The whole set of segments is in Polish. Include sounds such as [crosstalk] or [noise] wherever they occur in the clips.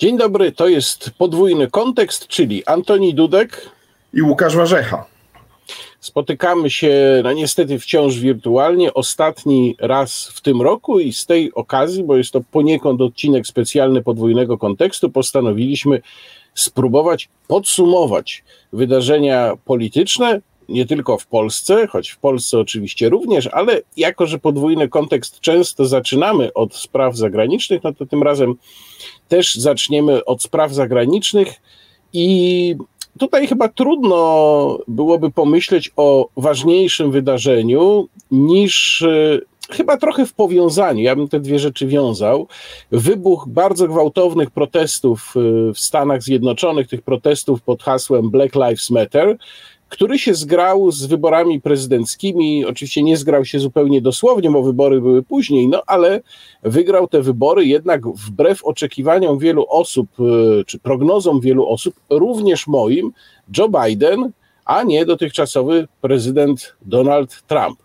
Dzień dobry, to jest podwójny kontekst, czyli Antoni Dudek i Łukasz Warzecha. Spotykamy się, no niestety wciąż wirtualnie, ostatni raz w tym roku i z tej okazji, bo jest to poniekąd odcinek specjalny podwójnego kontekstu, postanowiliśmy spróbować podsumować wydarzenia polityczne, nie tylko w Polsce, choć w Polsce oczywiście również, ale jako, że podwójny kontekst często zaczynamy od spraw zagranicznych, no to tym razem też zaczniemy od spraw zagranicznych. I tutaj chyba trudno byłoby pomyśleć o ważniejszym wydarzeniu niż e, chyba trochę w powiązaniu, ja bym te dwie rzeczy wiązał. Wybuch bardzo gwałtownych protestów e, w Stanach Zjednoczonych, tych protestów pod hasłem Black Lives Matter, który się zgrał z wyborami prezydenckimi. Oczywiście nie zgrał się zupełnie dosłownie, bo wybory były później, no ale wygrał te wybory jednak wbrew oczekiwaniom wielu osób, e, czy prognozom wielu osób, również moim, Joe Biden, a nie dotychczasowy prezydent Donald Trump.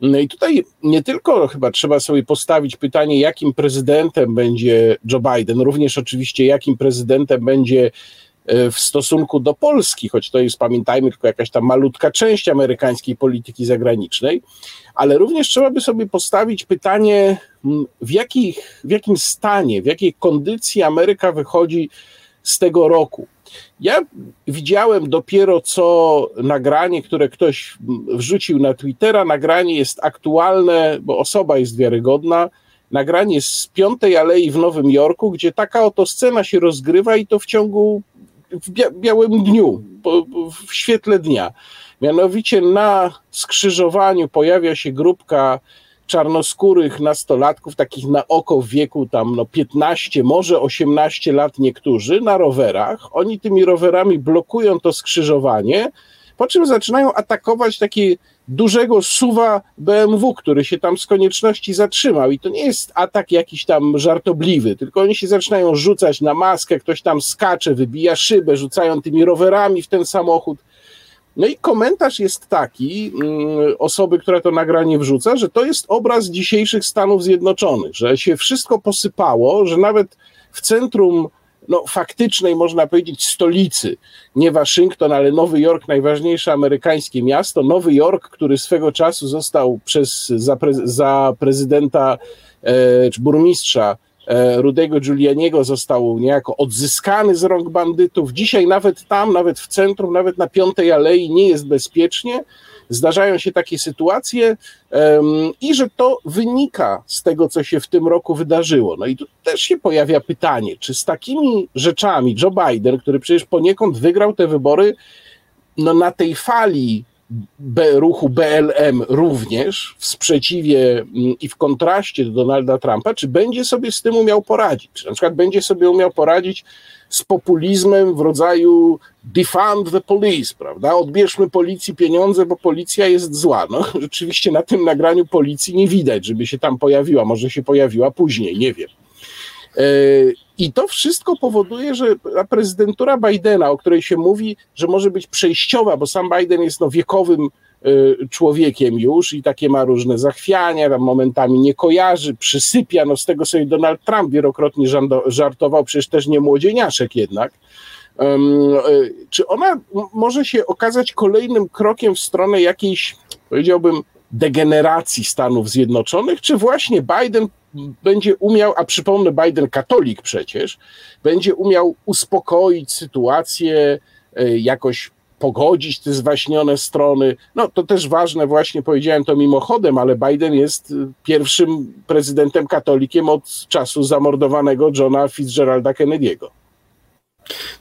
No i tutaj nie tylko chyba trzeba sobie postawić pytanie, jakim prezydentem będzie Joe Biden, również oczywiście jakim prezydentem będzie w stosunku do Polski, choć to jest, pamiętajmy, tylko jakaś tam malutka część amerykańskiej polityki zagranicznej, ale również trzeba by sobie postawić pytanie, w, jakich, w jakim stanie, w jakiej kondycji Ameryka wychodzi z tego roku. Ja widziałem dopiero co nagranie, które ktoś wrzucił na Twittera. Nagranie jest aktualne, bo osoba jest wiarygodna. Nagranie z Piątej Alei w Nowym Jorku, gdzie taka oto scena się rozgrywa i to w ciągu w bia białym dniu, w świetle dnia. Mianowicie na skrzyżowaniu pojawia się grupka czarnoskórych nastolatków, takich na oko w wieku tam no 15, może 18 lat niektórzy, na rowerach. Oni tymi rowerami blokują to skrzyżowanie, po czym zaczynają atakować taki dużego suwa BMW, który się tam z konieczności zatrzymał. I to nie jest atak jakiś tam żartobliwy, tylko oni się zaczynają rzucać na maskę, ktoś tam skacze, wybija szybę, rzucają tymi rowerami w ten samochód. No i komentarz jest taki mm, osoby, która to nagranie wrzuca, że to jest obraz dzisiejszych Stanów Zjednoczonych, że się wszystko posypało, że nawet w centrum no, faktycznej, można powiedzieć, stolicy, nie Waszyngton, ale Nowy Jork, najważniejsze amerykańskie miasto. Nowy Jork, który swego czasu został przez, za, pre, za prezydenta e, czy burmistrza e, Rudego Giulianiego został niejako odzyskany z rąk bandytów. Dzisiaj nawet tam, nawet w centrum, nawet na Piątej Alei nie jest bezpiecznie zdarzają się takie sytuacje i że to wynika z tego, co się w tym roku wydarzyło. No i tu też się pojawia pytanie, czy z takimi rzeczami Joe Biden, który przecież poniekąd wygrał te wybory, no na tej fali B, ruchu BLM również w sprzeciwie mm, i w kontraście do Donalda Trumpa, czy będzie sobie z tym umiał poradzić? Czy na przykład będzie sobie umiał poradzić z populizmem w rodzaju defund the police, prawda? Odbierzmy policji pieniądze, bo policja jest zła. No, [laughs] rzeczywiście na tym nagraniu policji nie widać, żeby się tam pojawiła. Może się pojawiła później, nie wiem. I to wszystko powoduje, że prezydentura Bidena, o której się mówi, że może być przejściowa, bo sam Biden jest no wiekowym Y, człowiekiem już i takie ma różne zachwiania, tam momentami nie kojarzy, przysypia, no z tego sobie Donald Trump wielokrotnie żartował, przecież też nie młodzieniaszek jednak. Y, czy ona może się okazać kolejnym krokiem w stronę jakiejś, powiedziałbym, degeneracji Stanów Zjednoczonych, czy właśnie Biden będzie umiał, a przypomnę, Biden katolik przecież, będzie umiał uspokoić sytuację, y, jakoś pogodzić te zwaśnione strony. No to też ważne, właśnie powiedziałem to mimochodem, ale Biden jest y, pierwszym prezydentem katolikiem od czasu zamordowanego Johna Fitzgeralda Kennedy'ego.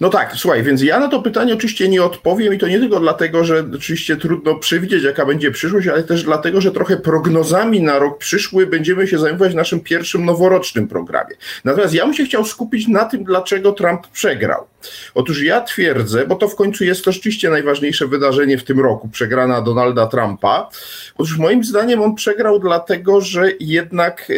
No tak, słuchaj, więc ja na to pytanie oczywiście nie odpowiem i to nie tylko dlatego, że oczywiście trudno przewidzieć, jaka będzie przyszłość, ale też dlatego, że trochę prognozami na rok przyszły będziemy się zajmować w naszym pierwszym noworocznym programie. Natomiast ja bym się chciał skupić na tym, dlaczego Trump przegrał. Otóż ja twierdzę, bo to w końcu jest to rzeczywiście najważniejsze wydarzenie w tym roku, przegrana Donalda Trumpa. Otóż moim zdaniem on przegrał dlatego, że jednak yy,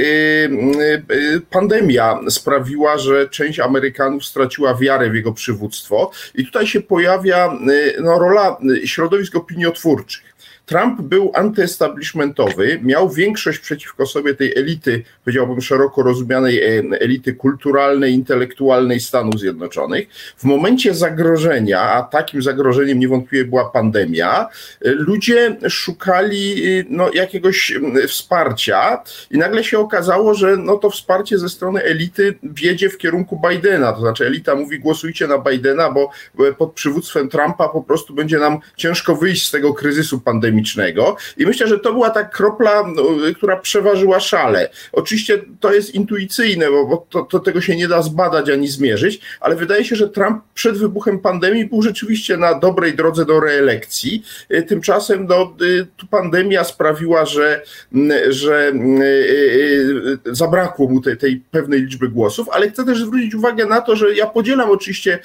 yy, pandemia sprawiła, że część Amerykanów straciła wiarę w jego przywództwo i tutaj się pojawia yy, no, rola środowisk opiniotwórczych. Trump był antyestablishmentowy, miał większość przeciwko sobie tej elity, powiedziałbym szeroko rozumianej elity kulturalnej, intelektualnej Stanów Zjednoczonych. W momencie zagrożenia, a takim zagrożeniem niewątpliwie była pandemia, ludzie szukali no, jakiegoś wsparcia i nagle się okazało, że no, to wsparcie ze strony elity wiedzie w kierunku Bidena, to znaczy elita mówi głosujcie na Bidena, bo pod przywództwem Trumpa po prostu będzie nam ciężko wyjść z tego kryzysu pandemicznego i myślę, że to była ta kropla, no, która przeważyła szale. Oczywiście to jest intuicyjne, bo, to, to tego się nie da zbadać ani zmierzyć, ale wydaje się, że Trump przed wybuchem pandemii był rzeczywiście na dobrej drodze do reelekcji. Y, tymczasem no, y, pandemia sprawiła, że, mm, że y, zabrakło mu tej, tej pewnej liczby głosów, ale chcę też zwrócić uwagę na to, że ja podzielam oczywiście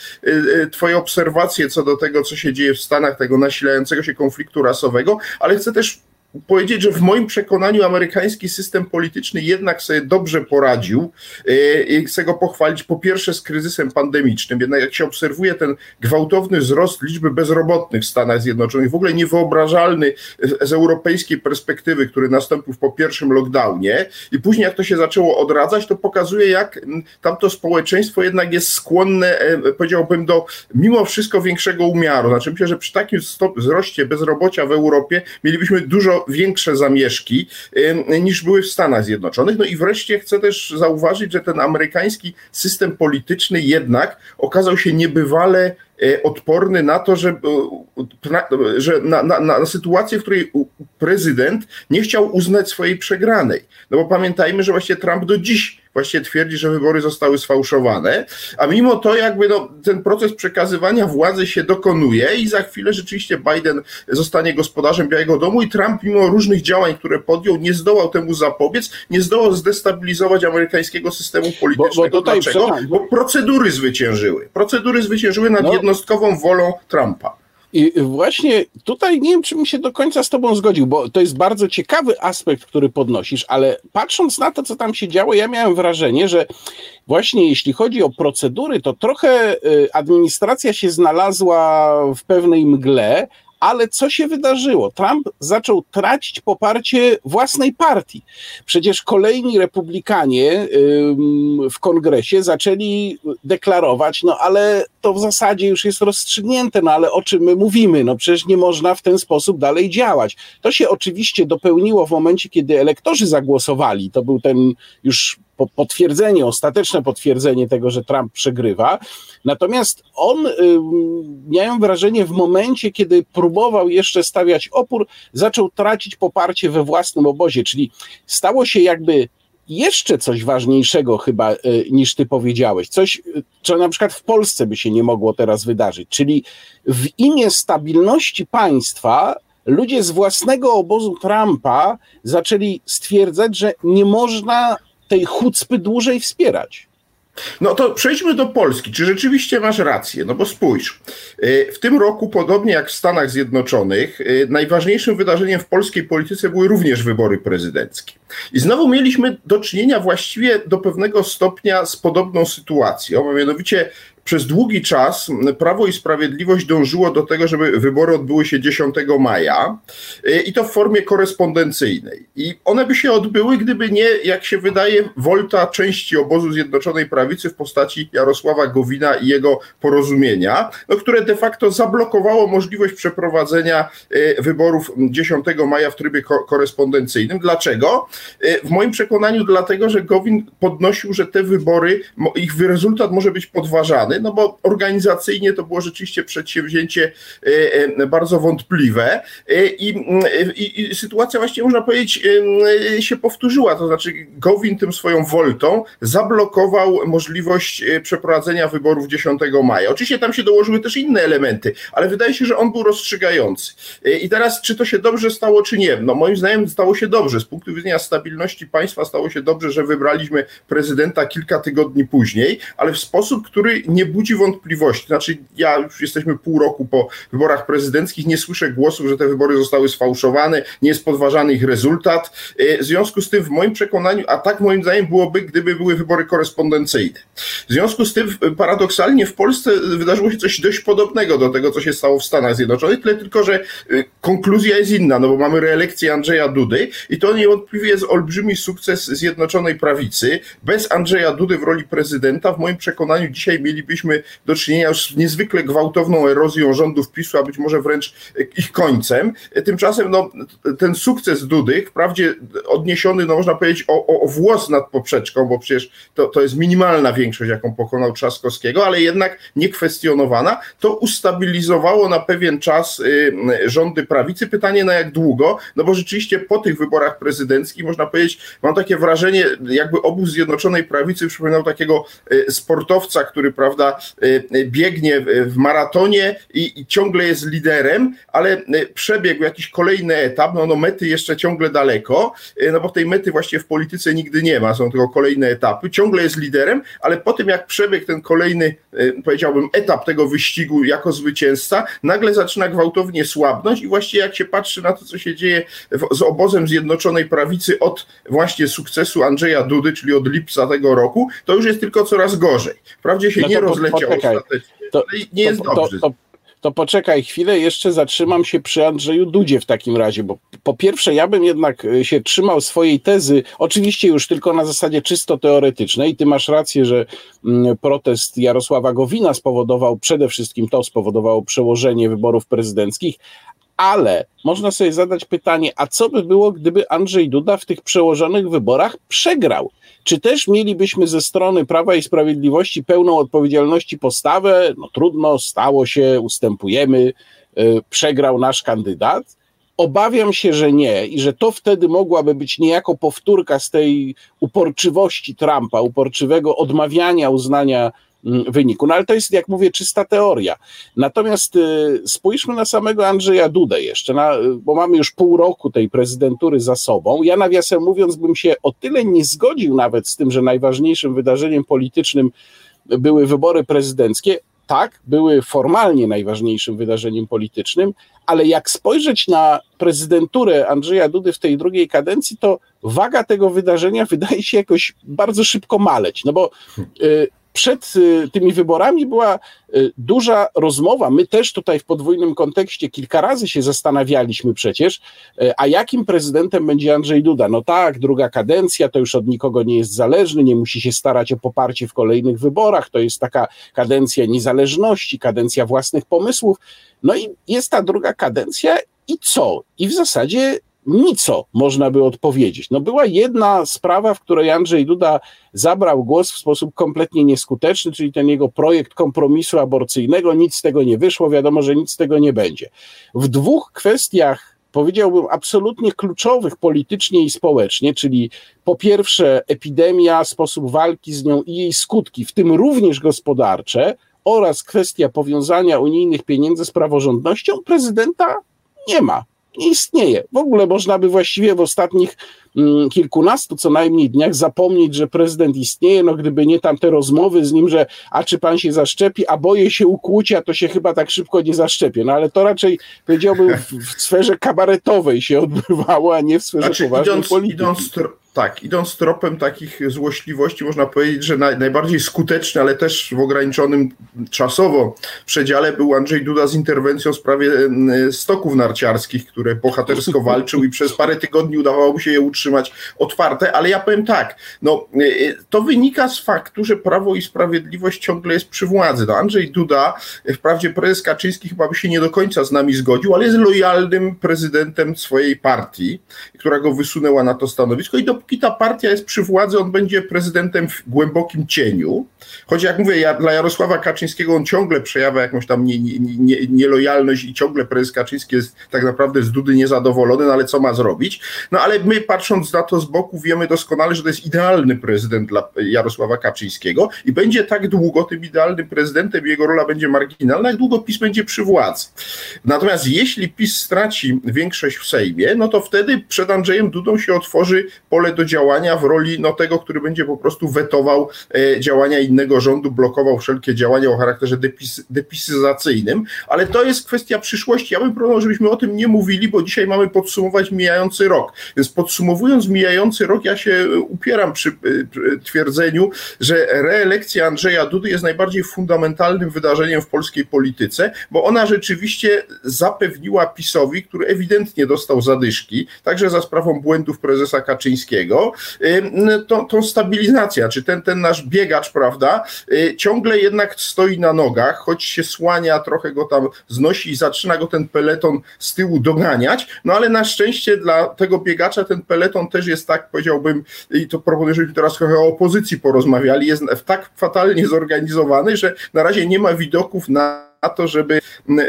Twoje obserwacje co do tego, co się dzieje w Stanach, tego nasilającego się konfliktu rasowego, ale chcę też powiedzieć, że w moim przekonaniu amerykański system polityczny jednak sobie dobrze poradził e, i chcę go pochwalić po pierwsze z kryzysem pandemicznym, jednak jak się obserwuje ten gwałtowny wzrost liczby bezrobotnych w Stanach Zjednoczonych, w ogóle niewyobrażalny z europejskiej perspektywy, który nastąpił po pierwszym lockdownie i później jak to się zaczęło odradzać, to pokazuje jak tamto społeczeństwo jednak jest skłonne, e, powiedziałbym, do mimo wszystko większego umiaru. Znaczy myślę, że przy takim wzroście bezrobocia w Europie mielibyśmy dużo większe zamieszki niż były w Stanach Zjednoczonych. No i wreszcie chcę też zauważyć, że ten amerykański system polityczny jednak okazał się niebywale e, odporny na to, że, e, że na, na, na, sytuację, w której prezydent nie chciał uznać swojej przegranej. No bo pamiętajmy, że właśnie Trump do dziś właściwie twierdzi, że wybory zostały sfałszowane, a mimo to jakby no, ten proces przekazywania władzy się dokonuje i za chwilę rzeczywiście Biden zostanie gospodarzem Białego Domu i Trump mimo różnych działań, które podjął, nie zdołał temu zapobiec, nie zdołał zdestabilizować amerykańskiego systemu politycznego. Bo, bo Dlaczego? Bo procedury zwyciężyły. Procedury zwyciężyły nad no. jednostkową wolą Trumpa. I właśnie tutaj nie wiem, czy bym się do końca z Tobą zgodził, bo to jest bardzo ciekawy aspekt, który podnosisz, ale patrząc na to, co tam się działo, ja miałem wrażenie, że właśnie jeśli chodzi o procedury, to trochę y, administracja się znalazła w pewnej mgle, ale co się wydarzyło? Trump zaczął tracić poparcie własnej partii. Przecież kolejni republikanie w kongresie zaczęli deklarować, no ale to w zasadzie już jest rozstrzygnięte, no ale o czym my mówimy? No przecież nie można w ten sposób dalej działać. To się oczywiście dopełniło w momencie, kiedy elektorzy zagłosowali. To był ten już potwierdzenie, ostateczne potwierdzenie tego, że Trump przegrywa. Natomiast on, miałem wrażenie, w momencie, kiedy próbował jeszcze stawiać opór, zaczął tracić poparcie we własnym obozie, czyli stało się jakby jeszcze coś ważniejszego chyba y, niż ty powiedziałeś, coś, co na przykład w Polsce by się nie mogło teraz wydarzyć, czyli w imię stabilności państwa ludzie z własnego obozu Trumpa zaczęli stwierdzać, że nie można tej chucpy dłużej wspierać. No to przejdźmy do Polski. Czy rzeczywiście masz rację? No bo spójrz, y, w tym roku, podobnie jak w Stanach Zjednoczonych, y, najważniejszym wydarzeniem w polskiej polityce były również wybory prezydenckie. I znowu mieliśmy do czynienia właściwie do pewnego stopnia z podobną sytuacją, a mianowicie przez długi czas Prawo i Sprawiedliwość dążyło do tego, żeby wybory odbyły się 10 maja y, i to w formie korespondencyjnej. I one by się odbyły, gdyby nie, jak się wydaje, wolta części obozu Zjednoczonej Prawicy w postaci Jarosława Gowina i jego porozumienia, no, które de facto zablokowało możliwość przeprowadzenia y, wyborów 10 maja w trybie korespondencyjnym. Dlaczego? Y, w moim przekonaniu dlatego, że Gowin podnosił, że te wybory, ich rezultat może być podważany no bo organizacyjnie to było rzeczywiście przedsięwzięcie e, e, bardzo wątpliwe e, i, i, i sytuacja właśnie można powiedzieć się powtórzyła, to znaczy Gowin tym swoją woltą zablokował możliwość przeprowadzenia wyborów 10 maja. Oczywiście tam się dołożyły też inne elementy, ale wydaje się, że on był rozstrzygający. I teraz, czy to się dobrze stało, czy nie? No moim zdaniem stało się dobrze. Z punktu widzenia stabilności państwa stało się dobrze, że wybraliśmy prezydenta kilka tygodni później, ale w sposób, który nie budzi wątpliwości. Znaczy, ja już jesteśmy pół roku po wyborach prezydenckich, nie słyszę głosów, że te wybory zostały sfałszowane, nie jest podważany ich rezultat. E, w związku z tym, w moim przekonaniu, a tak moim zdaniem byłoby, gdyby były wybory korespondencyjne. W związku z tym, paradoksalnie w Polsce wydarzyło się coś dość podobnego do tego, co się stało w Stanach Zjednoczonych, tyle tylko, że e, konkluzja jest inna, no bo mamy reelekcję Andrzeja Dudy i to niewątpliwie jest olbrzymi sukces Zjednoczonej Prawicy. Bez Andrzeja Dudy w roli prezydenta, w moim przekonaniu, dzisiaj do czynienia z niezwykle gwałtowną erozją rządów PiSu, a być może wręcz ich końcem. Tymczasem no, ten sukces Dudy, wprawdzie odniesiony, no można powiedzieć, o, o, o włos nad poprzeczką, bo przecież to, to jest minimalna większość, jaką pokonał Trzaskowskiego, ale jednak niekwestionowana, to ustabilizowało na pewien czas y, rządy prawicy. Pytanie na jak długo, no bo rzeczywiście po tych wyborach prezydenckich, można powiedzieć, mam takie wrażenie, jakby obóz Zjednoczonej Prawicy przypominał takiego sportowca, który, prawda, y, biegnie w maratonie i, i ciągle jest liderem, ale przebiegł jakiś kolejny etap, no, no mety jeszcze ciągle daleko, no bo tej mety właśnie w polityce nigdy nie ma, są tylko kolejne etapy, ciągle jest liderem, ale po tym jak przebiegł ten kolejny, powiedziałbym, etap tego wyścigu jako zwycięzca, nagle zaczyna gwałtownie słabnąć i właściwie jak się patrzy na to, co się dzieje z obozem Zjednoczonej Prawicy od właśnie sukcesu Andrzeja Dudy, czyli od lipca tego roku, to już jest tylko coraz gorzej. Wprawdzie się no nie rozleciał ostatecznie, to, nie jest to, dobrze. To, to poczekaj chwilę, jeszcze zatrzymam się przy Andrzeju Dudzie w takim razie, bo po pierwsze ja bym jednak e, się trzymał swojej tezy, oczywiście już tylko na zasadzie czysto teoretycznej. Ty masz rację, że mm, protest Jarosława Gowina spowodował, przede wszystkim to spowodowało przełożenie wyborów prezydenckich, ale można sobie zadać pytanie, a co by było, gdyby Andrzej Duda w tych przełożonych wyborach przegrał? Czy też mielibyśmy ze strony Prawa i Sprawiedliwości pełną odpowiedzialności postawę? No trudno, stało się, ustępujemy, yy, przegrał nasz kandydat. Obawiam się, że nie i że to wtedy mogłaby być niejako powtórka z tej uporczywości Trumpa, uporczywego odmawiania uznania wyniku. No ale to jest, jak mówię, czysta teoria. Natomiast y, spójrzmy na samego Andrzeja Dudę jeszcze, na, bo mamy już pół roku tej prezydentury za sobą. Ja nawiasem mówiąc bym się o tyle nie zgodził nawet z tym, że najważniejszym wydarzeniem politycznym były wybory prezydenckie. Tak, były formalnie najważniejszym wydarzeniem politycznym, ale jak spojrzeć na prezydenturę Andrzeja Dudy w tej drugiej kadencji, to waga tego wydarzenia wydaje się jakoś bardzo szybko maleć. No bo y, przed y, tymi wyborami była y, duża rozmowa. My też tutaj w podwójnym kontekście kilka razy się zastanawialiśmy przecież, y, a jakim prezydentem będzie Andrzej Duda? No tak, druga kadencja, to już od nikogo nie jest zależny, nie musi się starać o poparcie w kolejnych wyborach, to jest taka kadencja niezależności, kadencja własnych pomysłów. No i jest ta druga kadencja i co? I w zasadzie nico można by odpowiedzieć. No była jedna sprawa, w której Andrzej Duda zabrał głos w sposób kompletnie nieskuteczny, czyli ten jego projekt kompromisu aborcyjnego, nic z tego nie wyszło, wiadomo, że nic z tego nie będzie. W dwóch kwestiach powiedziałbym, absolutnie kluczowych politycznie i społecznie, czyli po pierwsze epidemia, sposób walki z nią i jej skutki, w tym również gospodarcze, oraz kwestia powiązania unijnych pieniędzy z praworządnością, prezydenta nie ma istnieje. W ogóle można by właściwie w ostatnich kilkunastu co najmniej dniach zapomnieć, że prezydent istnieje, no gdyby nie tamte rozmowy z nim, że a czy pan się zaszczepi, a boję się ukłucia, to się chyba tak szybko nie zaszczepię. No ale to raczej powiedziałbym w, w sferze kabaretowej się odbywało, a nie w sferze znaczy, poważnej idąc, polityki. Idąc tak, idąc tropem takich złośliwości, można powiedzieć, że naj, najbardziej skuteczny, ale też w ograniczonym czasowo przedziale był Andrzej Duda z interwencją w sprawie stoków narciarskich, które bohatersko walczył i przez parę tygodni udawało mu się je utrzymać otwarte, ale ja powiem tak, no, e, e, to wynika z faktu, że Prawo i Sprawiedliwość ciągle jest przy władzy. No, Andrzej Duda, e, wprawdzie prezes Kaczyński chyba by się nie do końca z nami zgodził, ale jest lojalnym prezydentem swojej partii, która go wysunęła na to stanowisko i do dopóki ta partia jest przy władzy, on będzie prezydentem w głębokim cieniu. Choć jak mówię, ja, dla Jarosława Kaczyńskiego on ciągle przejawia jakąś tam nie, nie, nie, nielojalność i ciągle prezes Kaczyński jest tak naprawdę z Dudy niezadowolony, no ale co ma zrobić? No ale my patrząc patrząc na to z boku, wiemy doskonale, że to jest idealny prezydent dla Jarosława Kaczyńskiego i będzie tak długo tym idealnym prezydentem, jego rola będzie marginalna, jak długo PiS będzie przy władzy. Natomiast jeśli PiS straci większość w Sejmie, no to wtedy przed Andrzejem Dudą się otworzy pole do działania w roli no, tego, który będzie po prostu wetował e, działania innego rządu, blokował wszelkie działania o charakterze depis, depisyzacyjnym, ale to jest kwestia przyszłości. Ja bym proponował, żebyśmy o tym nie mówili, bo dzisiaj mamy podsumować mijający rok. Więc podsumowując mijający rok, ja się upieram przy twierdzeniu, że reelekcja Andrzeja Dudy jest najbardziej fundamentalnym wydarzeniem w polskiej polityce, bo ona rzeczywiście zapewniła PiSowi, który ewidentnie dostał zadyszki, także za sprawą błędów prezesa Kaczyńskiego, tą, tą stabilizację, czy ten, ten nasz biegacz, prawda, ciągle jednak stoi na nogach, choć się słania, trochę go tam znosi i zaczyna go ten peleton z tyłu doganiać, no ale na szczęście dla tego biegacza ten peleton też jest tak, powiedziałbym, i to proponuję, żebyśmy teraz trochę o opozycji porozmawiali, jest tak fatalnie zorganizowany, że na razie nie ma widoków na to, żeby,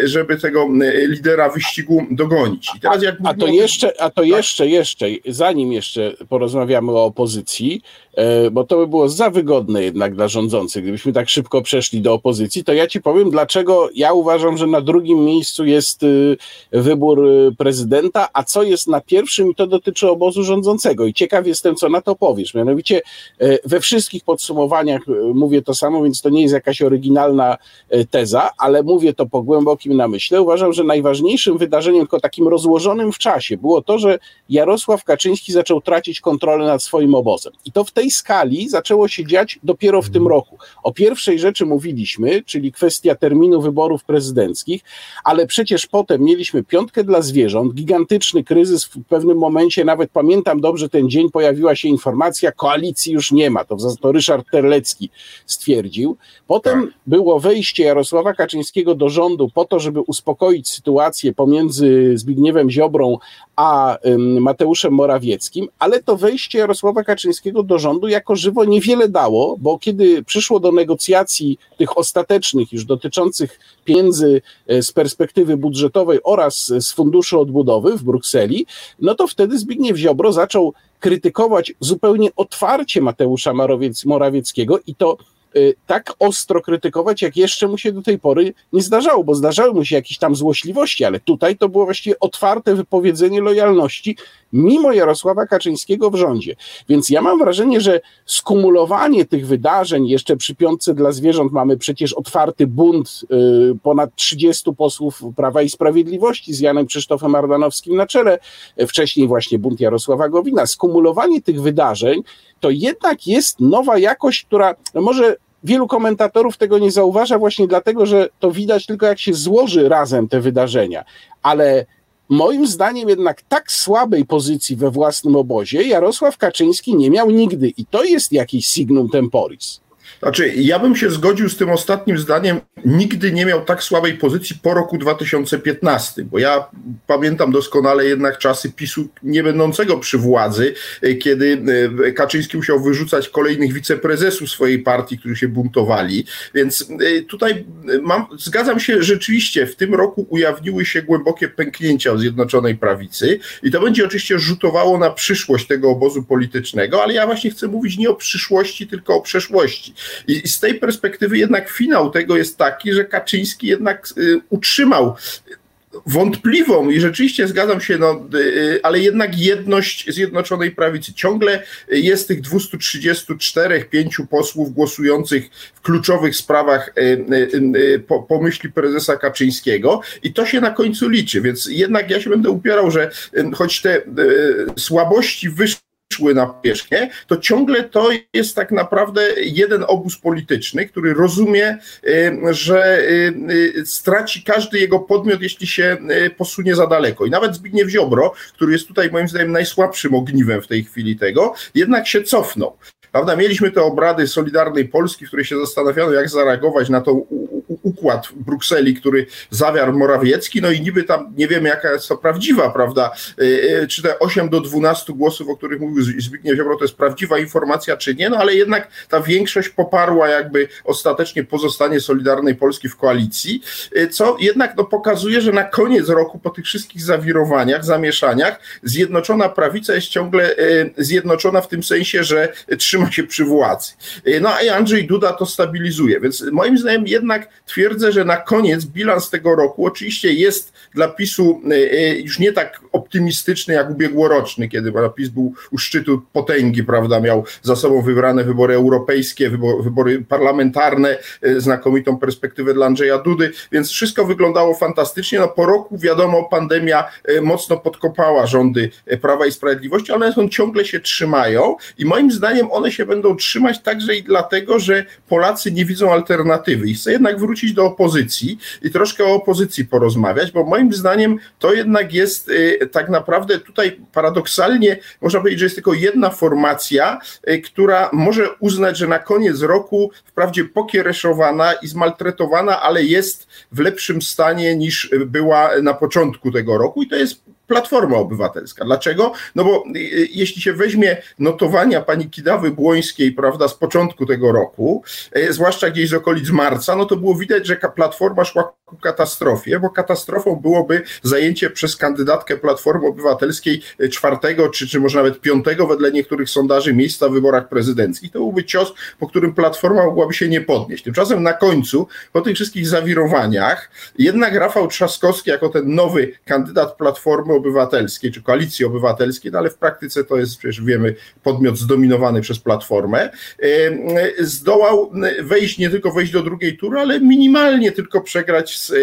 żeby tego lidera wyścigu dogonić. I teraz jak a, to jeszcze, a to tak? jeszcze, jeszcze, zanim jeszcze porozmawiamy o opozycji, e, bo to by było za wygodne jednak dla rządzących, gdybyśmy tak szybko przeszli do opozycji, to ja ci powiem, dlaczego ja uważam, że na drugim miejscu jest y, wybór y, prezydenta, a co jest na pierwszym, i to dotyczy obozu rządzącego. I ciekaw jestem, co na to powiesz. Mianowicie e, we wszystkich podsumowaniach y, mówię to samo, więc to nie jest jakaś oryginalna e, teza, ale mówię to po głębokim namyśle, uważam, że najważniejszym wydarzeniem, tylko takim rozłożonym w czasie, było to, że Jarosław Kaczyński zaczął tracić kontrolę nad swoim obozem. I to w tej skali zaczęło się dziać dopiero w tym mhm. roku. O pierwszej rzeczy mówiliśmy, czyli kwestia terminu wyborów prezydenckich, ale przecież potem mieliśmy piątkę dla zwierząt, gigantyczny kryzys w pewnym momencie, nawet pamiętam dobrze ten dzień, pojawiła się informacja, koalicji już nie ma, to, to Ryszard Terlecki stwierdził. Potem tak. było wejście Jarosława Kaczyńskiego do rządu po to, żeby uspokoić sytuację pomiędzy Zbigniewem Ziobrą a Mateuszem Morawieckim, ale to wejście Jarosława Kaczyńskiego do rządu jako żywo niewiele dało, bo kiedy przyszło do negocjacji tych ostatecznych, już dotyczących pieniędzy e, z perspektywy budżetowej oraz z Funduszu Odbudowy w Brukseli, no to wtedy Zbigniew Ziobro zaczął krytykować zupełnie otwarcie Mateusza Morawieckiego i to tak ostro krytykować, jak jeszcze mu się do tej pory nie zdarzało, bo zdarzały mu się jakieś tam złośliwości, ale tutaj to było właściwie otwarte wypowiedzenie lojalności mimo Jarosława Kaczyńskiego w rządzie. Więc ja mam wrażenie, że skumulowanie tych wydarzeń, jeszcze przy piątce dla zwierząt mamy przecież otwarty bunt y, ponad 30 posłów Prawa i Sprawiedliwości z Janem Krzysztofem Ardanowskim na czele, wcześniej właśnie bunt Jarosława Gowina. Skumulowanie tych wydarzeń to jednak jest nowa jakość, która no może wielu komentatorów tego nie zauważa właśnie dlatego, że to widać tylko jak się złoży razem te wydarzenia. Ale moim zdaniem jednak tak słabej pozycji we własnym obozie Jarosław Kaczyński nie miał nigdy i to jest jakiś signum temporis. Znaczy, ja bym się zgodził z tym ostatnim zdaniem. Nigdy nie miał tak słabej pozycji po roku 2015, bo ja pamiętam doskonale jednak czasy PiSu nie będącego przy władzy, e, kiedy e, Kaczyński musiał wyrzucać kolejnych wiceprezesów swojej partii, którzy się buntowali. Więc e, tutaj mam, zgadzam się, rzeczywiście w tym roku ujawniły się głębokie pęknięcia Zjednoczonej Prawicy i to będzie oczywiście rzutowało na przyszłość tego obozu politycznego, ale ja właśnie chcę mówić nie o przyszłości, tylko o przeszłości. I z tej perspektywy jednak finał tego jest taki, że Kaczyński jednak y, utrzymał wątpliwą i rzeczywiście zgadzam się, no, y, ale jednak jedność Zjednoczonej Prawicy. Ciągle jest tych 234, pięciu posłów głosujących w kluczowych sprawach y, po, po myśli prezesa Kaczyńskiego i to się na końcu liczy, więc jednak ja się będę upierał, że choć te słabości wyższe szły na powierzchnię, to ciągle to jest tak naprawdę jeden obóz polityczny, który rozumie, że straci każdy jego podmiot, jeśli się posunie za daleko. I nawet Zbigniew Ziobro, który jest tutaj moim zdaniem najsłabszym ogniwem w tej chwili tego, jednak się cofnął. Prawda? Mieliśmy te obrady Solidarnej Polski, w której się zastanawiano, jak zareagować na tą układ w Brukseli, który zawiarł Morawiecki, no i niby tam nie wiemy, jaka jest to prawdziwa, prawda, czy te 8 do 12 głosów, o których mówił Zbigniew Ziobro, to jest prawdziwa informacja, czy nie, no ale jednak ta większość poparła jakby ostatecznie pozostanie Solidarnej Polski w koalicji, co jednak no, pokazuje, że na koniec roku, po tych wszystkich zawirowaniach, zamieszaniach, Zjednoczona Prawica jest ciągle zjednoczona w tym sensie, że trzyma się przy władzy. No a Andrzej Duda to stabilizuje, więc moim zdaniem jednak twierdzę, że na koniec bilans tego roku oczywiście jest dla PiSu e, e, już nie tak optymistyczny jak ubiegłoroczny, kiedy PiS był u szczytu potęgi, prawda, miał za sobą wybrane wybory europejskie, wybory, parlamentarne, e, znakomitą perspektywę dla Andrzeja Dudy, więc wszystko wyglądało fantastycznie. No po roku wiadomo, pandemia mocno podkopała rządy Prawa i Sprawiedliwości, ale one ciągle się trzymają i moim zdaniem one się będą trzymać także i dlatego, że Polacy nie widzą alternatywy i chcę jednak wrócić do opozycji i troszkę o opozycji porozmawiać, bo moim zdaniem to jednak jest y, tak naprawdę tutaj paradoksalnie można powiedzieć, że jest tylko jedna formacja, y, która może uznać, że na koniec roku wprawdzie pokiereszowana i zmaltretowana, ale jest w lepszym stanie niż była na początku tego roku i to jest Platforma Obywatelska. Dlaczego? No bo y, y, jeśli się weźmie notowania pani Kidawy Błońskiej, prawda, z początku tego roku, y, zwłaszcza gdzieś z okolic marca, no to było widać, że Platforma szła ku katastrofie, bo katastrofą byłoby zajęcie przez kandydatkę Platformy Obywatelskiej czwartego, czy, czy może nawet piątego wedle niektórych sondaży miejsca w wyborach prezydenckich. To byłby cios, po którym Platforma mogłaby się nie podnieść. Tymczasem na końcu, po tych wszystkich zawirowaniach, jednak Rafał Trzaskowski jako ten nowy kandydat Platformy Obywatelskiej czy Koalicji Obywatelskiej, no ale w praktyce to jest, przecież wiemy, podmiot zdominowany przez Platformę, zdołał wejść, nie tylko wejść do drugiej tury, ale minimalnie tylko przegrać z,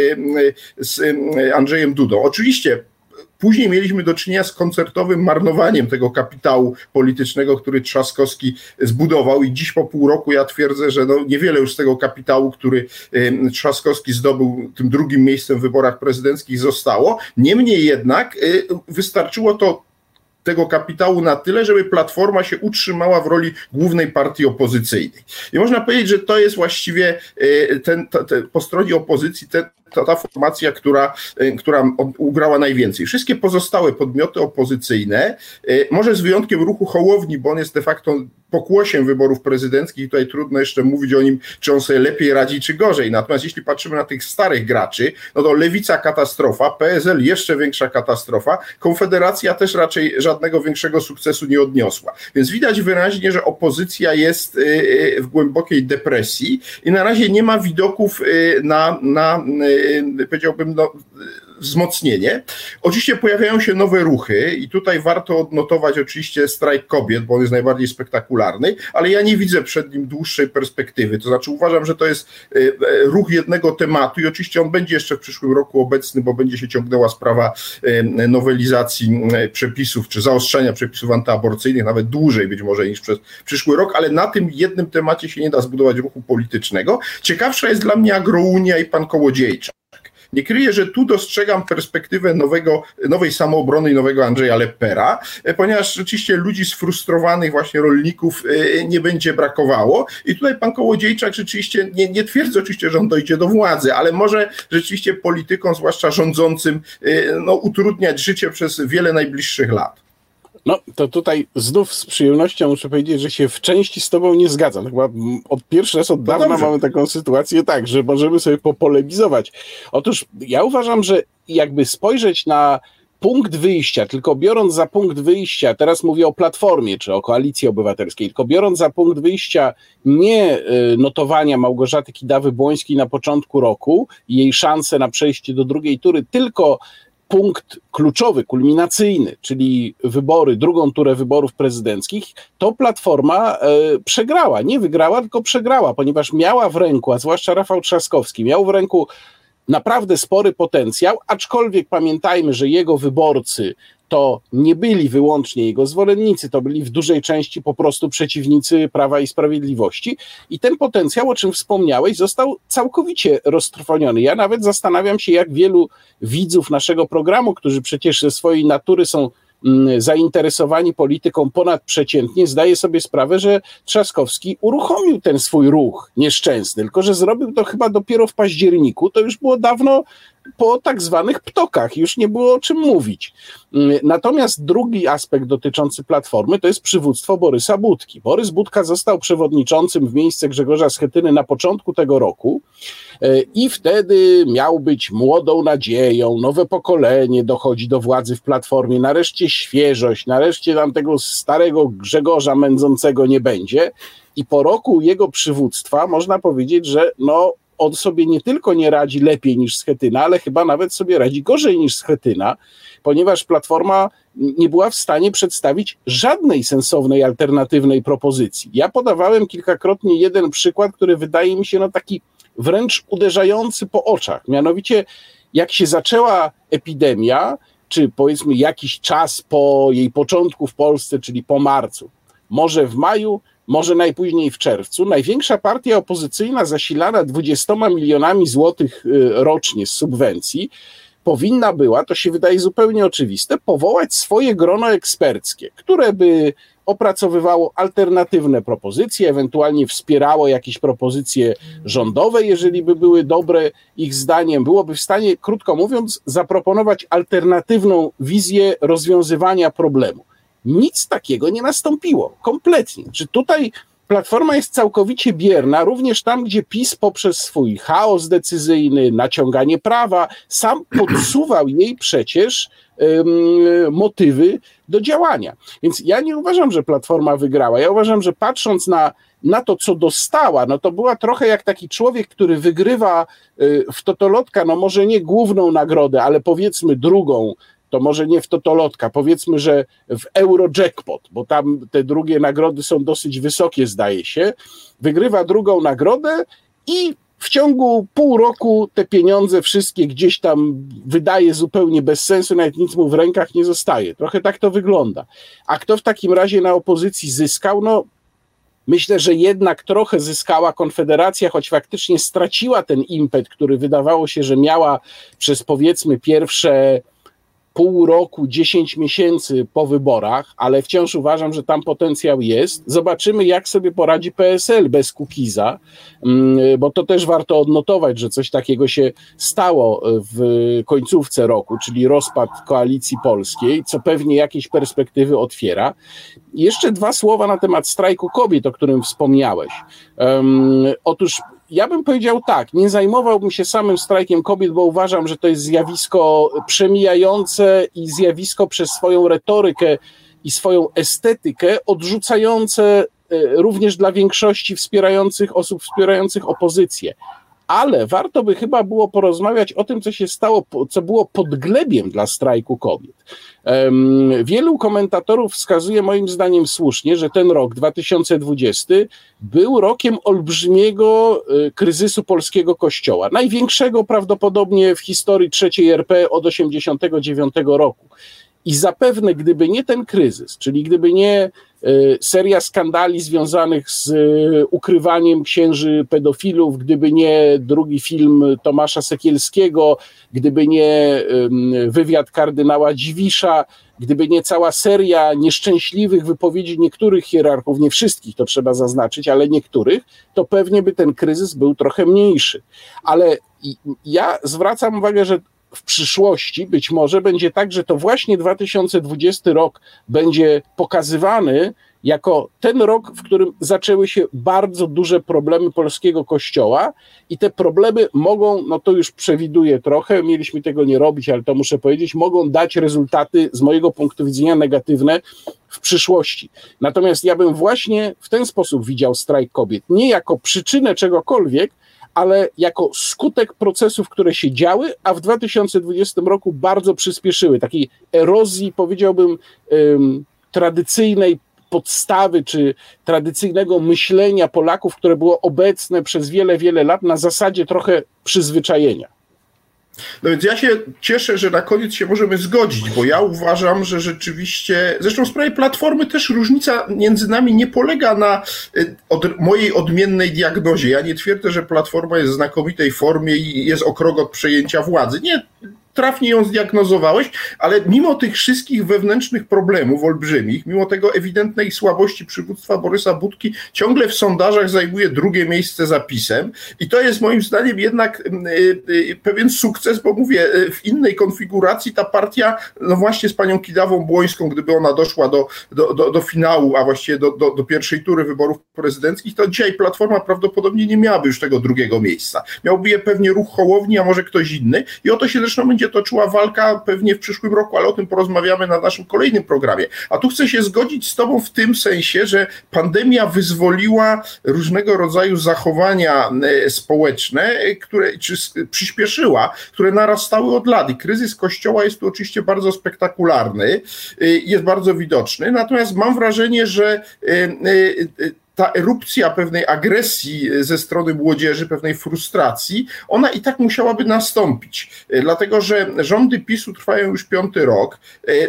z Andrzejem Dudą. Oczywiście Później mieliśmy do czynienia z koncertowym marnowaniem tego kapitału politycznego, który Trzaskowski zbudował i dziś po pół roku ja twierdzę, że no niewiele już z tego kapitału, który Trzaskowski zdobył tym drugim miejscem w wyborach prezydenckich zostało. Niemniej jednak y, wystarczyło to tego kapitału na tyle, żeby Platforma się utrzymała w roli głównej partii opozycyjnej. I można powiedzieć, że to jest właściwie y, ten, ten po stronie opozycji ten, ta, ta formacja, która, y, która ugrała najwięcej. Wszystkie pozostałe podmioty opozycyjne, y, może z wyjątkiem ruchu Hołowni, bo on jest de facto pokłosiem wyborów prezydenckich, tutaj trudno jeszcze mówić o nim, czy on sobie lepiej radzi, czy gorzej. Natomiast jeśli patrzymy na tych starych graczy, no to Lewica katastrofa, PSL jeszcze większa katastrofa, Konfederacja też raczej żadnego większego sukcesu nie odniosła. Więc widać wyraźnie, że opozycja jest y, w głębokiej depresji i na razie nie ma widoków na, na Y, powiedziałbym, no, wzmocnienie. Oczywiście pojawiają się nowe ruchy i tutaj warto odnotować oczywiście strajk kobiet, bo on jest najbardziej spektakularny, ale ja nie widzę przed nim dłuższej perspektywy. To znaczy uważam, że to jest y, y, ruch jednego tematu i oczywiście on będzie jeszcze w przyszłym roku obecny, bo będzie się ciągnęła sprawa nowelizacji przepisów czy zaostrzenia przepisów antyaborcyjnych, nawet dłużej być może niż przez przyszły rok, ale na tym jednym temacie się nie da zbudować ruchu politycznego. Ciekawsza jest dla mnie Agrounia i pan Kołodziejczak. Nie kryję, że tu dostrzegam perspektywę nowego, nowej samoobrony i nowego Andrzeja Lepera, e, ponieważ rzeczywiście ludzi sfrustrowanych właśnie rolników e, nie będzie brakowało. I tutaj pan Kołodziejczak rzeczywiście, nie, nie twierdzę oczywiście, że on dojdzie do władzy, ale może rzeczywiście politykom, zwłaszcza rządzącym, e, no, utrudniać życie przez wiele najbliższych lat. No, to tutaj znów z przyjemnością muszę powiedzieć, że się w części z tobą nie zgadzam. Chyba od pierwszy raz od no dawna mamy taką sytuację tak, że możemy sobie popolemizować. Otóż ja uważam, że jakby spojrzeć na punkt wyjścia, tylko biorąc za punkt wyjścia, teraz mówię o Platformie czy o Koalicji Obywatelskiej, tylko biorąc za punkt wyjścia nie y, notowania Małgorzaty Kidawy-Błońskiej na początku roku i jej szanse na przejście do drugiej tury, tylko punkt kluczowy, kulminacyjny, czyli wybory, drugą turę wyborów prezydenckich, to Platforma e, przegrała. Nie wygrała, tylko przegrała, ponieważ miała w ręku, a zwłaszcza Rafał Trzaskowski, miał w ręku naprawdę spory potencjał, aczkolwiek pamiętajmy, że jego wyborcy to nie byli wyłącznie jego zwolennicy, to byli w dużej części po prostu przeciwnicy Prawa i Sprawiedliwości. I ten potencjał, o czym wspomniałeś, został całkowicie roztrwoniony. Ja nawet zastanawiam się, jak wielu widzów naszego programu, którzy przecież ze swojej natury są mm, zainteresowani polityką ponadprzeciętnie, zdaje sobie sprawę, że Trzaskowski uruchomił ten swój ruch nieszczęsny, tylko że zrobił to chyba dopiero w październiku, to już było dawno po tak zwanych ptokach, już nie było o czym mówić. Mm, natomiast drugi aspekt dotyczący Platformy to jest przywództwo Borysa Budki. Borys Budka został przewodniczącym w miejsce Grzegorza Schetyny na początku tego roku e, i wtedy miał być młodą nadzieją, nowe pokolenie dochodzi do władzy w Platformie, nareszcie świeżość, nareszcie tam tego starego Grzegorza mędzącego nie będzie. I po roku jego przywództwa można powiedzieć, że no, on sobie nie tylko nie radzi lepiej niż Schetyna, ale chyba nawet sobie radzi gorzej niż Schetyna, ponieważ Platforma nie była w stanie przedstawić żadnej sensownej, alternatywnej propozycji. Ja podawałem kilkakrotnie jeden przykład, który wydaje mi się no taki wręcz uderzający po oczach. Mianowicie, jak się zaczęła epidemia, czy powiedzmy jakiś czas po jej początku w Polsce, czyli po marcu, może w maju, może najpóźniej w czerwcu, największa partia opozycyjna zasilana 20 milionami złotych y, rocznie z subwencji powinna była, to się wydaje zupełnie oczywiste, powołać swoje grono eksperckie, które by opracowywało alternatywne propozycje, ewentualnie wspierało jakieś propozycje rządowe, jeżeli by były dobre ich zdaniem, byłoby w stanie, krótko mówiąc, zaproponować alternatywną wizję rozwiązywania problemu. Nic takiego nie nastąpiło, kompletnie. Czy tutaj Platforma jest całkowicie bierna, również tam, gdzie PiS poprzez swój chaos decyzyjny, naciąganie prawa, sam podsuwał jej przecież motywy do działania. Więc ja nie uważam, że Platforma wygrała. Ja uważam, że patrząc na, na to, co dostała, no to była trochę jak taki człowiek, który wygrywa y, w Totolotka, no może nie główną nagrodę, ale powiedzmy drugą to może nie w Totolotka, powiedzmy, że w Eurojackpot, bo tam te drugie nagrody są dosyć wysokie, zdaje się, wygrywa drugą nagrodę i w ciągu pół roku te pieniądze wszystkie gdzieś tam wydaje zupełnie bez sensu, nawet nic mu w rękach nie zostaje. Trochę tak to wygląda. A kto w takim razie na opozycji zyskał? No, myślę, że jednak trochę zyskała Konfederacja, choć faktycznie straciła ten impet, który wydawało się, że miała przez powiedzmy pierwsze pół roku, 10 miesięcy po wyborach, ale wciąż uważam, że tam potencjał jest. Zobaczymy, jak sobie poradzi PSL bez Kukiza, mm, bo to też warto odnotować, że coś takiego się stało w końcówce roku, czyli rozpad koalicji polskiej, co pewnie jakieś perspektywy otwiera. Jeszcze dwa słowa na temat strajku kobiet, o którym wspomniałeś. Um, otóż ja bym powiedział tak, nie zajmowałbym się samym strajkiem kobiet, bo uważam, że to jest zjawisko przemijające i zjawisko przez swoją retorykę i swoją estetykę odrzucające e, również dla większości wspierających osób wspierających opozycję ale warto by chyba było porozmawiać o tym, co się stało, co było podglebiem dla strajku kobiet. Wielu komentatorów wskazuje moim zdaniem słusznie, że ten rok 2020 był rokiem olbrzymiego e, kryzysu polskiego kościoła, największego prawdopodobnie w historii trzeciej RP od 1989 roku. I zapewne, gdyby nie ten kryzys, czyli gdyby nie seria skandali związanych z e, ukrywaniem księży pedofilów, gdyby nie drugi film Tomasza Sekielskiego, gdyby nie wywiad kardynała Dziwisza, gdyby nie cała seria nieszczęśliwych wypowiedzi niektórych hierarchów, nie wszystkich to trzeba zaznaczyć, ale niektórych, to pewnie by ten kryzys był trochę mniejszy. Ale ja zwracam uwagę, że w przyszłości być może będzie tak, że to właśnie 2020 rok będzie pokazywany jako ten rok, w którym zaczęły się bardzo duże problemy polskiego kościoła i te problemy mogą, no to już przewiduję trochę, mieliśmy tego nie robić, ale to muszę powiedzieć, mogą dać rezultaty z mojego punktu widzenia negatywne w przyszłości. Natomiast ja bym właśnie w ten sposób widział strajk kobiet, nie jako przyczynę czegokolwiek, ale jako skutek procesów, które się działy, a w 2020 roku bardzo przyspieszyły, takiej erozji, powiedziałbym, tradycyjnej podstawy czy tradycyjnego myślenia Polaków, które było obecne przez wiele, wiele lat na zasadzie trochę przyzwyczajenia. No więc ja się cieszę, że na koniec się możemy zgodzić, bo ja uważam, że rzeczywiście, zresztą w sprawie platformy też różnica między nami nie polega na y, od, mojej odmiennej diagnozie. Ja nie twierdzę, że platforma jest w znakomitej formie i jest o krok od przejęcia władzy. Nie, trafnie ją zdiagnozowałeś, ale mimo tych wszystkich wewnętrznych problemów olbrzymich, mimo tego ewidentnej słabości przywództwa Borysa Budki, ciągle w sondażach zajmuje drugie miejsce za PiSem i to jest moim zdaniem jednak pewien sukces, bo mówię, w innej konfiguracji ta partia, no właśnie z panią Kidawą Błońską, gdyby ona doszła do, do, do, do finału, a właściwie do, do, do pierwszej tury wyborów prezydenckich, to dzisiaj Platforma prawdopodobnie nie miałaby już tego drugiego miejsca. Miałby je pewnie ruch Hołowni, a może ktoś inny i o to się zresztą będzie toczyła walka pewnie w przyszłym roku, ale o tym porozmawiamy na naszym kolejnym programie. A tu chcę się zgodzić z Tobą w tym sensie, że pandemia wyzwoliła różnego rodzaju zachowania e, społeczne, które czy przyspieszyła, które narastały od lat. I kryzys Kościoła jest tu oczywiście bardzo spektakularny, e, jest bardzo widoczny. Natomiast mam wrażenie, że e, ta erupcja pewnej agresji ze strony młodzieży, pewnej frustracji, ona i tak musiałaby nastąpić. Dlatego, że rządy PiSu trwają już piąty rok.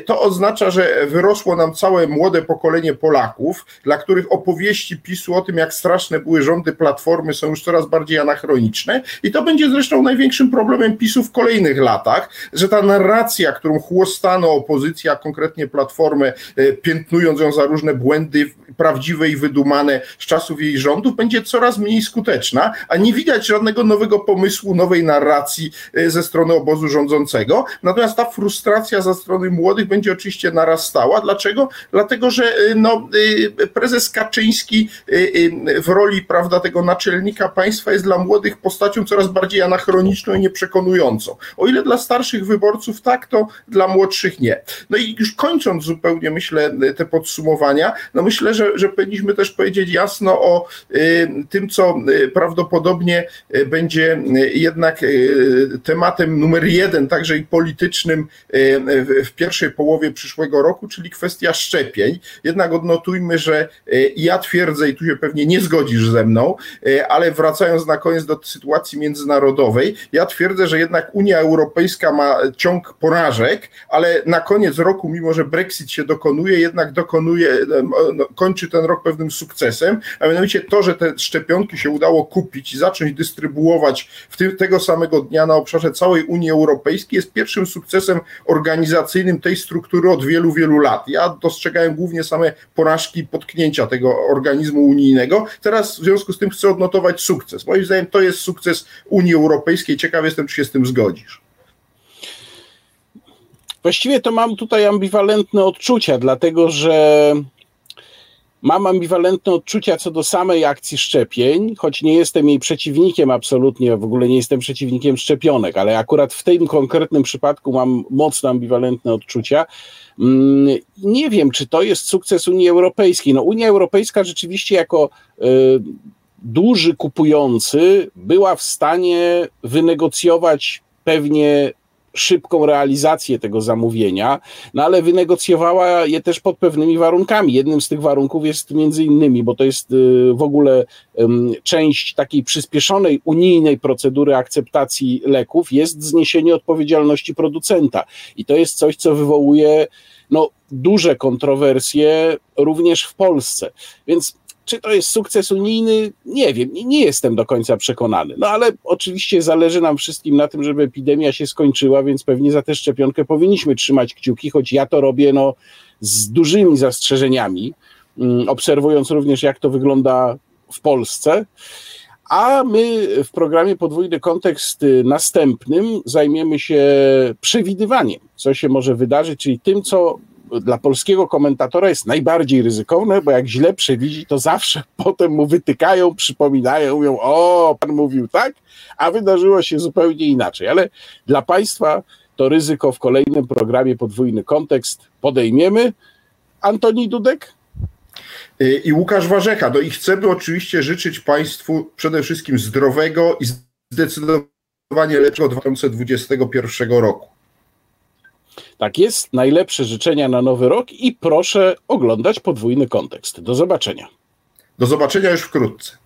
To oznacza, że wyrosło nam całe młode pokolenie Polaków, dla których opowieści PiSu o tym, jak straszne były rządy Platformy, są już coraz bardziej anachroniczne. I to będzie zresztą największym problemem PiSu w kolejnych latach, że ta narracja, którą chłostano opozycja, konkretnie Platformę, piętnując ją za różne błędy prawdziwe i wydumane, z czasów jej rządów będzie coraz mniej skuteczna, a nie widać żadnego nowego pomysłu, nowej narracji e, ze strony obozu rządzącego. Natomiast ta frustracja ze strony młodych będzie oczywiście narastała. Dlaczego? Dlatego, że e, no, e, prezes Kaczyński w roli prawda, tego naczelnika państwa jest dla młodych postacią coraz bardziej anachroniczną i nieprzekonującą. O ile dla starszych wyborców tak, to dla młodszych nie. No i już kończąc zupełnie, myślę, te podsumowania, no myślę, że, że powinniśmy też powiedzieć jasno o y, tym, co y, prawdopodobnie y, będzie jednak tematem numer jeden, także i politycznym w pierwszej połowie przyszłego roku, czyli kwestia szczepień. Jednak odnotujmy, że ja twierdzę, i tu się pewnie nie zgodzisz ze mną, ale wracając na koniec do sytuacji międzynarodowej, ja twierdzę, że jednak Unia Europejska ma ciąg porażek, ale na koniec roku, mimo że Brexit się dokonuje, jednak dokonuje, no, kończy ten rok pewnym sukcesem a mianowicie to, że te szczepionki się udało kupić i zacząć dystrybuować w tego samego dnia na obszarze całej Unii Europejskiej, jest pierwszym sukcesem organizacyjnym tej struktury od wielu, wielu lat. Ja dostrzegałem głównie same porażki potknięcia tego organizmu unijnego. Teraz w związku z tym chcę odnotować sukces. Moim zdaniem to jest sukces Unii Europejskiej. Ciekaw jestem, czy się z tym zgodzisz. Właściwie to mam tutaj ambiwalentne odczucia, dlatego że Mam ambiwalentne odczucia co do samej akcji szczepień, choć nie jestem jej przeciwnikiem absolutnie, w ogóle nie jestem przeciwnikiem szczepionek, ale akurat w tym konkretnym przypadku mam mocno ambiwalentne odczucia. Mm, nie wiem, czy to jest sukces Unii Europejskiej. No, Unia Europejska rzeczywiście jako y, duży kupujący była w stanie wynegocjować pewnie szybką realizację tego zamówienia, no ale wynegocjowała je też pod pewnymi warunkami. Jednym z tych warunków jest między innymi, bo to jest y, w ogóle część takiej przyspieszonej unijnej procedury akceptacji leków, jest zniesienie odpowiedzialności producenta. I to jest coś, co wywołuje no, duże kontrowersje również w Polsce. Więc czy to jest sukces unijny? Nie wiem, nie jestem do końca przekonany. No ale oczywiście zależy nam wszystkim na tym, żeby epidemia się skończyła, więc pewnie za tę szczepionkę powinniśmy trzymać kciuki, choć ja to robię no, z dużymi zastrzeżeniami, mm, obserwując również, jak to wygląda w Polsce. A my w programie Podwójny Kontekst następnym zajmiemy się przewidywaniem, co się może wydarzyć, czyli tym, co dla polskiego komentatora jest najbardziej ryzykowne, bo jak źle przewidzi, to zawsze [laughs] potem mu wytykają, przypominają, mówią, o, pan mówił tak, a wydarzyło się zupełnie inaczej. Ale dla państwa to ryzyko w kolejnym programie Podwójny Kontekst podejmiemy. Antoni Dudek? I Łukasz Warzecha. No i chcemy oczywiście życzyć Państwu przede wszystkim zdrowego i zdecydowanie lepszego 2021 roku. Tak jest, najlepsze życzenia na nowy rok i proszę oglądać podwójny kontekst. Do zobaczenia. Do zobaczenia już wkrótce.